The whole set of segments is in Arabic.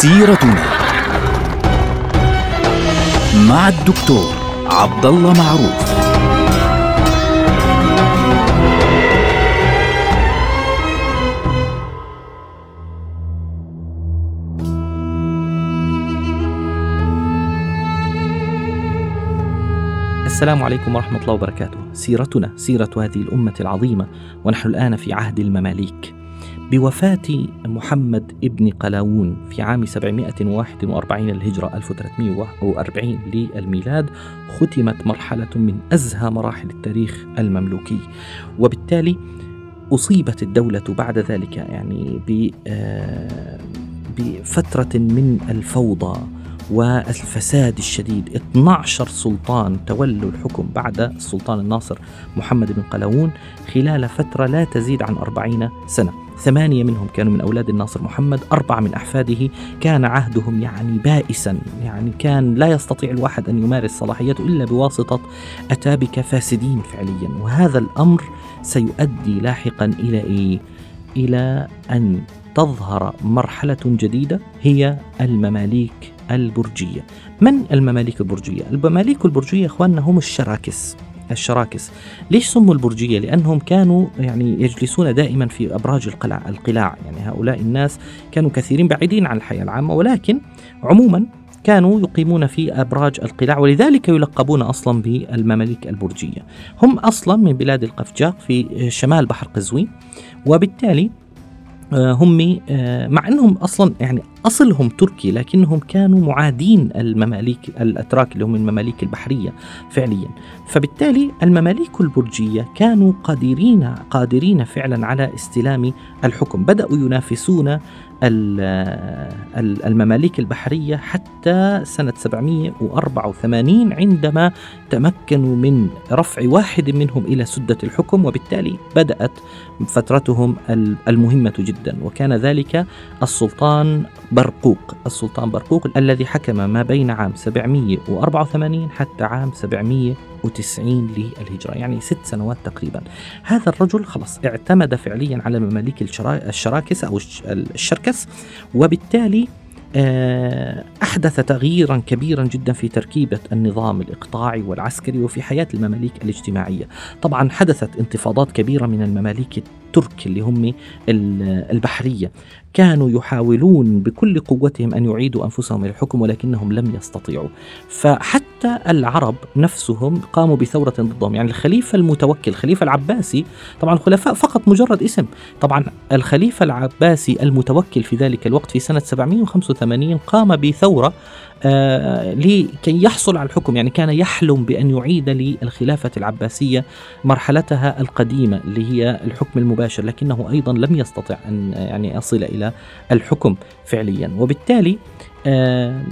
سيرتنا مع الدكتور عبد الله معروف السلام عليكم ورحمة الله وبركاته. سيرتنا سيرة هذه الأمة العظيمة ونحن الآن في عهد المماليك. بوفاة محمد ابن قلاوون في عام 741 للهجرة 1340 للميلاد ختمت مرحلة من أزهى مراحل التاريخ المملوكي. وبالتالي أصيبت الدولة بعد ذلك يعني آه، بفترة من الفوضى والفساد الشديد. 12 سلطان تولوا الحكم بعد السلطان الناصر محمد بن قلاوون خلال فترة لا تزيد عن 40 سنة. ثمانية منهم كانوا من أولاد الناصر محمد أربعة من أحفاده كان عهدهم يعني بائسا يعني كان لا يستطيع الواحد أن يمارس صلاحيته إلا بواسطة أتابك فاسدين فعليا وهذا الأمر سيؤدي لاحقا إلى إيه؟ إلى أن تظهر مرحلة جديدة هي المماليك البرجية من المماليك البرجية؟ المماليك البرجية أخواننا هم الشراكس الشراكس. ليش سموا البرجية؟ لأنهم كانوا يعني يجلسون دائما في أبراج القلاع, القلاع. يعني هؤلاء الناس كانوا كثيرين بعيدين عن الحياة العامة ولكن عموما كانوا يقيمون في أبراج القلاع ولذلك يلقبون أصلا بالمماليك البرجية. هم أصلا من بلاد القفجاق في شمال بحر قزوين وبالتالي هم آه، مع إنهم أصلا يعني أصلهم تركي لكنهم كانوا معادين المماليك الأتراك اللي هم المماليك البحرية فعليا. فبالتالي المماليك البرجية كانوا قادرين قادرين فعلا على استلام الحكم. بدأوا ينافسون المماليك البحرية حتى سنة 784 عندما تمكنوا من رفع واحد منهم إلى سدة الحكم وبالتالي بدأت فترتهم المهمة جدا. وكان ذلك السلطان برقوق. السلطان برقوق الذي حكم ما بين عام 784 حتى عام 790 للهجرة يعني ست سنوات تقريبا. هذا الرجل خلص اعتمد فعليا على مماليك الشراكس أو الشركس وبالتالي آه، أحدث تغييرا كبيرا جدا في تركيبة النظام الإقطاعي والعسكري وفي حياة المماليك الاجتماعية. طبعا حدثت انتفاضات كبيرة من المماليك الترك اللي هم البحرية. كانوا يحاولون بكل قوتهم أن يعيدوا أنفسهم إلى الحكم ولكنهم لم يستطيعوا. فحتى العرب نفسهم قاموا بثورة ضدهم. يعني الخليفة المتوكل الخليفة العباسي طبعا الخلفاء فقط مجرد اسم. طبعا الخليفة العباسي المتوكل في ذلك الوقت في سنة 785 قام بثورة آه لكي يحصل على الحكم. يعني كان يحلم بأن يعيد للخلافة العباسية مرحلتها القديمة اللي هي الحكم المباشر لكنه أيضا لم يستطع أن يعني يصل إلى الحكم فعليا. وبالتالي آه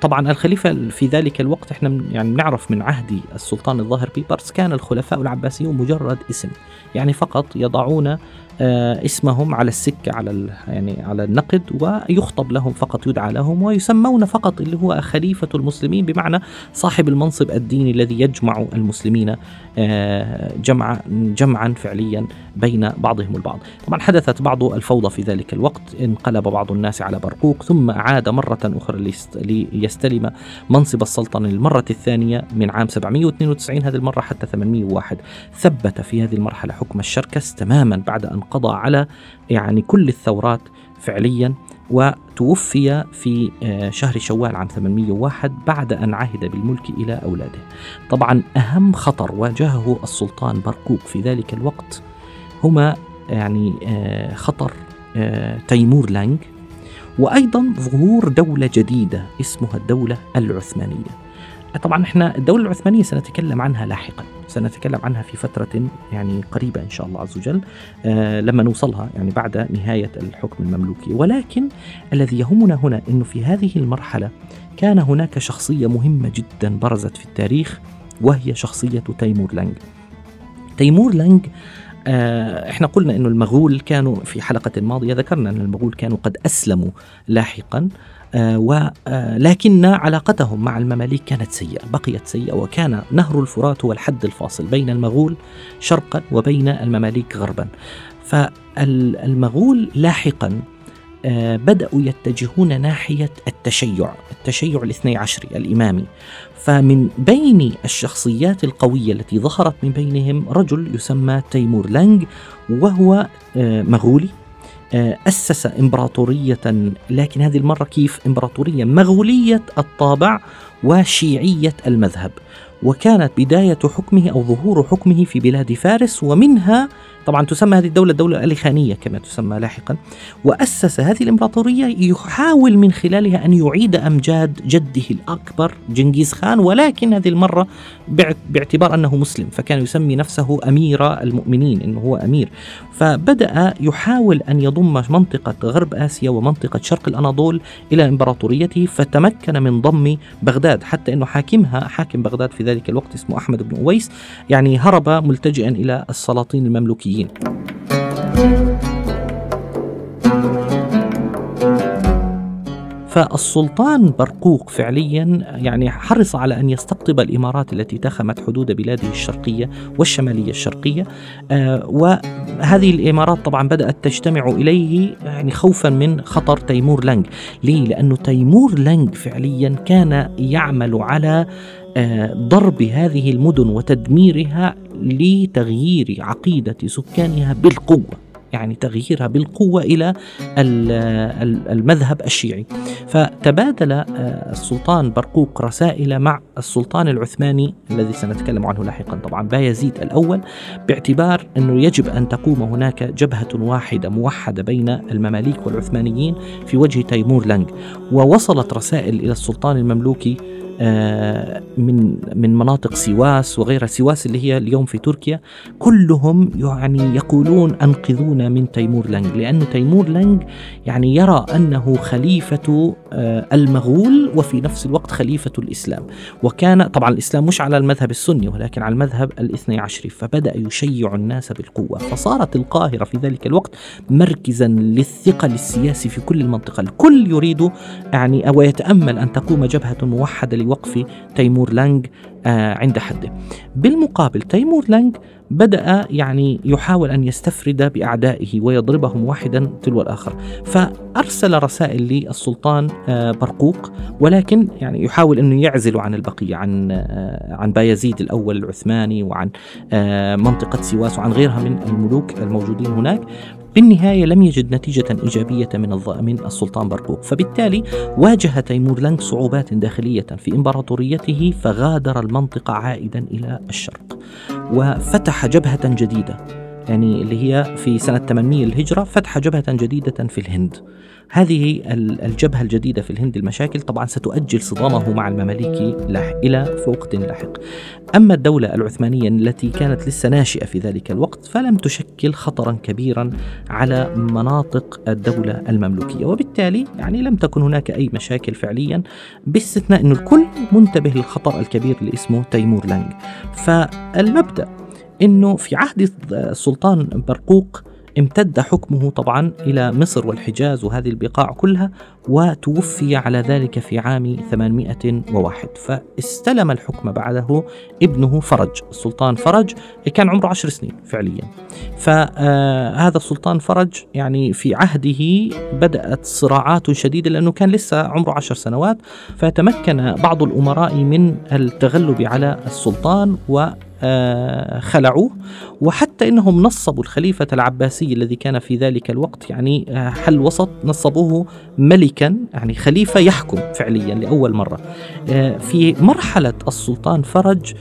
طبعا الخليفة في ذلك الوقت إحنا يعني نعرف من عهد السلطان الظاهر بيبرس كان الخلفاء العباسيون مجرد اسم. يعني فقط يضعون اسمهم على السكة على يعني على النقد ويخطب لهم فقط يدعى لهم ويسمون فقط اللي هو خليفة المسلمين بمعنى صاحب المنصب الديني الذي يجمع المسلمين آه، جمع جمعا فعليا بين بعضهم البعض. طبعا حدثت بعض الفوضى في ذلك الوقت انقلب بعض الناس على برقوق ثم عاد مرة أخرى ليستلم منصب السلطنة للمرة الثانية من عام 792 هذه المرة حتى 801 ثبت في هذه المرحلة حكم الشركس تماما بعد أن قضى على يعني كل الثورات فعليا وتوفي في آه، شهر شوال عام 801 بعد أن عهد بالملك إلى أولاده. طبعا أهم خطر واجهه السلطان برقوق في ذلك الوقت هما يعني آه، خطر آه، تيمور لانج وأيضا ظهور دولة جديدة اسمها الدولة العثمانية. طبعا إحنا الدولة العثمانية سنتكلم عنها لاحقا. سنتكلم عنها في فترة يعني قريبة إن شاء الله عز وجل آه لما نوصلها يعني بعد نهاية الحكم المملوكي. ولكن الذي يهمنا هنا أنه في هذه المرحلة كان هناك شخصية مهمة جدا برزت في التاريخ وهي شخصية تيمور لانج تيمور لانج آه، إحنا قلنا إنه المغول كانوا في حلقة ماضية ذكرنا إن المغول كانوا قد أسلموا لاحقا. ولكن آه، علاقتهم مع المماليك كانت سيئة بقيت سيئة وكان نهر الفرات هو الحد الفاصل بين المغول شرقا وبين المماليك غربا. فالمغول لاحقا آه، بدأوا يتجهون ناحية التشيع التشيع الاثني عشري الإمامي. فمن بين الشخصيات القوية التي ظهرت من بينهم رجل يسمى تيمور لانج وهو آه، مغولي. آه، أسس إمبراطورية لكن هذه المرة كيف؟ إمبراطورية مغولية الطابع وشيعية المذهب. وكانت بداية حكمه أو ظهور حكمه في بلاد فارس ومنها طبعا تسمى هذه الدولة الدولة الأليخانية كما تسمى لاحقا وأسس هذه الإمبراطورية يحاول من خلالها أن يعيد أمجاد جده الأكبر جنكيز خان ولكن هذه المرة باعتبار أنه مسلم فكان يسمي نفسه أمير المؤمنين أنه هو أمير. فبدأ يحاول أن يضم منطقة غرب آسيا ومنطقة شرق الأناضول إلى إمبراطوريته فتمكن من ضم بغداد حتى أنه حاكمها حاكم بغداد في ذلك الوقت اسمه أحمد بن أويس يعني هرب ملتجئا إلى السلاطين المملوكيين. فالسلطان برقوق فعليا يعني حرص على أن يستقطب الإمارات التي تاخمت حدود بلاده الشرقية والشمالية الشرقية. آه وهذه الإمارات طبعا بدأت تجتمع إليه يعني خوفا من خطر تيمور لانج، ليه؟ لأنه تيمور لانج فعليا كان يعمل على آه، ضرب هذه المدن وتدميرها لتغيير عقيدة سكانها بالقوة. يعني تغييرها بالقوة إلى المذهب الشيعي. فتبادل آه، السلطان برقوق رسائل مع السلطان العثماني الذي سنتكلم عنه لاحقا طبعا بايزيد الأول باعتبار أنه يجب أن تقوم هناك جبهة واحدة موحدة بين المماليك والعثمانيين في وجه تيمور لانج ووصلت رسائل إلى السلطان المملوكي من من مناطق سيواس وغيرها. سيواس اللي هي اليوم في تركيا كلهم يعني يقولون أنقذونا من تيمور لانج لأن تيمور لانج يعني يرى أنه خليفة آه، المغول وفي نفس الوقت خليفة الإسلام. وكان طبعا الإسلام مش على المذهب السني ولكن على المذهب الاثني عشري فبدأ يشيع الناس بالقوة. فصارت القاهرة في ذلك الوقت مركزا للثقل السياسي في كل المنطقة. الكل يريد يعني أو يتأمل أن تقوم جبهة موحدة لوقف تيمور لانج آه، عند حده. بالمقابل تيمور لانج بدأ يعني يحاول أن يستفرد بأعدائه ويضربهم واحدا تلو الآخر. فأرسل رسائل للسلطان آه، برقوق ولكن يعني يحاول أنه يعزله عن البقية عن آه، عن بايزيد الأول العثماني وعن منطقة سواس وعن غيرها من الملوك الموجودين هناك. بالنهاية لم يجد نتيجة إيجابية من من السلطان برقوق فبالتالي واجه تيمور لانج صعوبات داخلية في إمبراطوريته فغادر المنطقة عائدا إلى الشرق وفتح جبهة جديدة. يعني اللي هي في سنة 800 الهجرة فتح جبهة جديدة في الهند. هذه الجبهة الجديدة في الهند المشاكل طبعا ستؤجل صدامه مع المماليك إلى وقت لاحق. أما الدولة العثمانية التي كانت لسه ناشئة في ذلك الوقت فلم تشكل خطرا كبيرا على مناطق الدولة المملوكية. وبالتالي يعني لم تكن هناك أي مشاكل فعليا باستثناء أن الكل منتبه للخطر الكبير اللي اسمه تيمور لانج فالمبدأ أنه في عهد السلطان برقوق امتد حكمه طبعا إلى مصر والحجاز وهذه البقاع كلها وتوفي على ذلك في عام 801 فاستلم الحكم بعده ابنه فرج السلطان فرج كان عمره عشر سنين فعليا. فهذا السلطان فرج يعني في عهده بدأت صراعات شديدة لأنه كان لسه عمره عشر سنوات فتمكن بعض الأمراء من التغلب على السلطان و خلعوه. وحتى إنهم نصبوا الخليفة العباسي الذي كان في ذلك الوقت يعني آه، حل وسط نصبوه ملكا يعني خليفة يحكم فعليا لأول مرة. آه، في مرحلة السلطان فرج آه،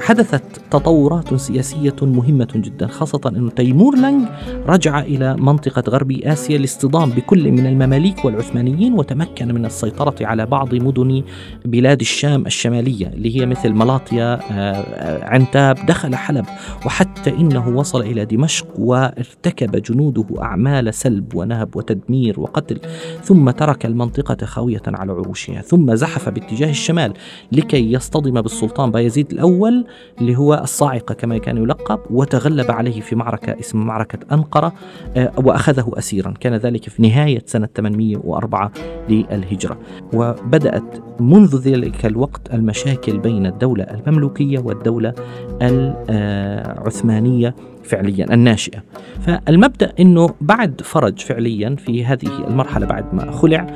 حدثت تطورات سياسية مهمة جدا خاصة أن تيمور لانج رجع إلى منطقة غرب آسيا لاصطدام بكل من المماليك والعثمانيين وتمكن من السيطرة على بعض مدن بلاد الشام الشمالية اللي هي مثل ملاطيا آه، عنتاب دخل حلب وحتى إنه وصل إلى دمشق وارتكب جنوده أعمال سلب ونهب وتدمير وقتل ثم ترك المنطقة خاوية على عروشها ثم زحف باتجاه الشمال لكي يصطدم بالسلطان. بايزيد الأول اللي هو الصاعقة كما كان يلقب وتغلب عليه في معركة اسمها معركة أنقرة آه، وأخذه أسيرا. كان ذلك في نهاية سنة 804 للهجرة. وبدأت منذ ذلك الوقت المشاكل بين الدولة المملوكية والدولة العثمانية فعليا الناشئة. فالمبدأ أنه بعد فرج فعليا في هذه المرحلة بعد ما خلع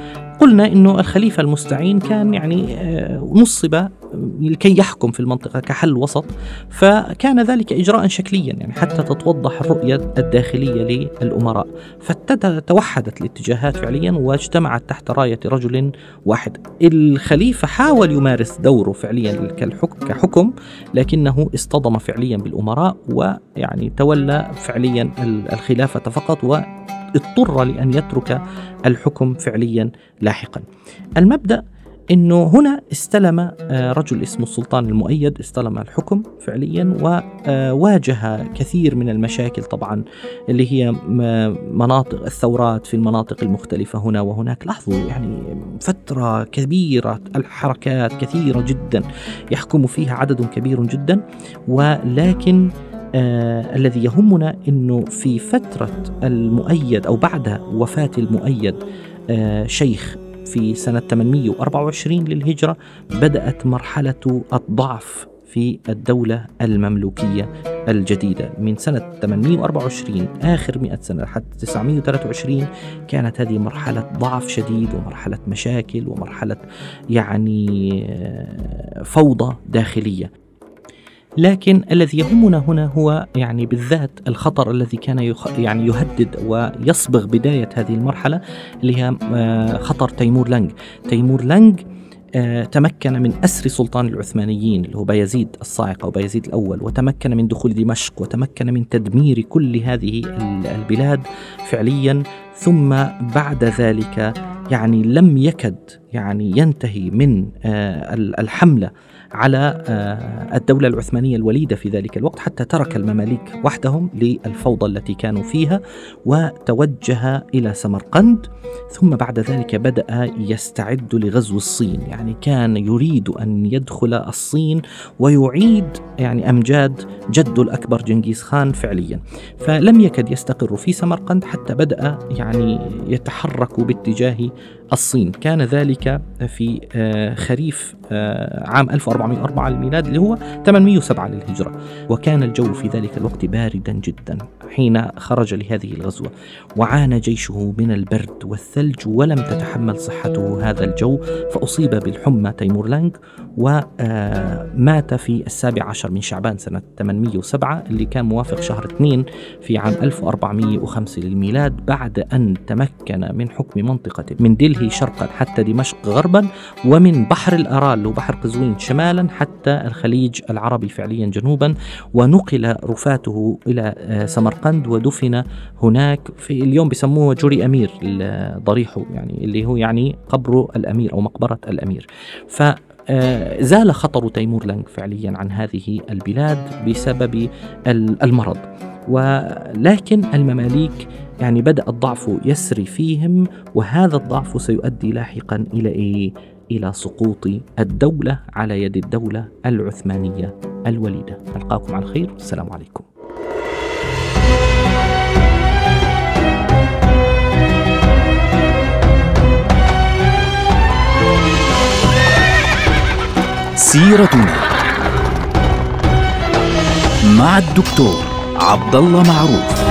قلنا إنه الخليفة المستعين كان يعني آه، نصب لكي يحكم في المنطقة كحل وسط فكان ذلك إجراء شكليا يعني حتى تتوضح الرؤية الداخلية للأمراء. فتوحدت الاتجاهات فعليا واجتمعت تحت راية رجل واحد. الخليفة حاول يمارس دوره فعليا كحكم لكنه اصطدم فعليا بالأمراء ويعني تولى فعليا الخلافة فقط و اضطر لأن يترك الحكم فعليا لاحقا. المبدأ إنه هنا استلم آه، رجل اسمه السلطان المؤيد استلم الحكم فعليا وواجه كثير من المشاكل طبعا اللي هي مناطق الثورات في المناطق المختلفة هنا وهناك. لاحظوا يعني فترة كبيرة الحركات كثيرة جدا يحكم فيها عدد كبير جدا ولكن آه الذي يهمنا إنه في فترة المؤيد أو بعد وفاة المؤيد آه شيخ في سنة 824 للهجرة بدأت مرحلة الضعف في الدولة المملوكية الجديدة. من سنة 824 آخر 100 سنة حتى 923 كانت هذه مرحلة ضعف شديد ومرحلة مشاكل ومرحلة يعني آه، فوضى داخلية. لكن الذي يهمنا هنا هو يعني بالذات الخطر الذي كان يخ يعني يهدد ويصبغ بداية هذه المرحلة اللي هي آه، خطر تيمور لانج تيمور لانج آه، تمكن من أسر سلطان العثمانيين اللي هو بايزيد الصاعقة وبايزيد الأول وتمكن من دخول دمشق وتمكن من تدمير كل هذه البلاد فعليا. ثم بعد ذلك يعني لم يكد يعني ينتهي من آه، الحملة على آه، الدولة العثمانية الوليدة في ذلك الوقت حتى ترك المماليك وحدهم للفوضى التي كانوا فيها وتوجه إلى سمرقند. ثم بعد ذلك بدأ يستعد لغزو الصين. يعني كان يريد أن يدخل الصين ويعيد يعني أمجاد جده الأكبر جنكيز خان فعليا. فلم يكد يستقر في سمرقند حتى بدأ يعني يتحرك باتجاه الصين. كان ذلك في آه، خريف عام 1404 للميلاد اللي هو 807 للهجرة. وكان الجو في ذلك الوقت باردا جدا حين خرج لهذه الغزوة وعانى جيشه من البرد والثلج ولم تتحمل صحته هذا الجو فأصيب بالحمى تيمور لانج ومات آه، في السابع عشر من شعبان سنة 807 اللي كان موافق شهر 2 في عام 1405 للميلاد بعد أن تمكن من حكم منطقة من دلهي شرقا حتى دمشق غربا ومن بحر الأرال وبحر قزوين شمالا حتى الخليج العربي فعليا جنوبا ونقل رفاته إلى آه، سمرقند ودفن هناك في اليوم بسموه جوري أمير ضريحه يعني اللي هو يعني قبر الأمير أو مقبرة الأمير ف آه، زال خطر تيمور لانج فعليا عن هذه البلاد بسبب المرض ولكن المماليك يعني بدأ الضعف يسري فيهم وهذا الضعف سيؤدي لاحقا إلى إيه؟ إلى سقوط الدولة على يد الدولة العثمانية الوليدة. ألقاكم على خير. السلام عليكم. سيرتنا مع الدكتور عبد الله معروف.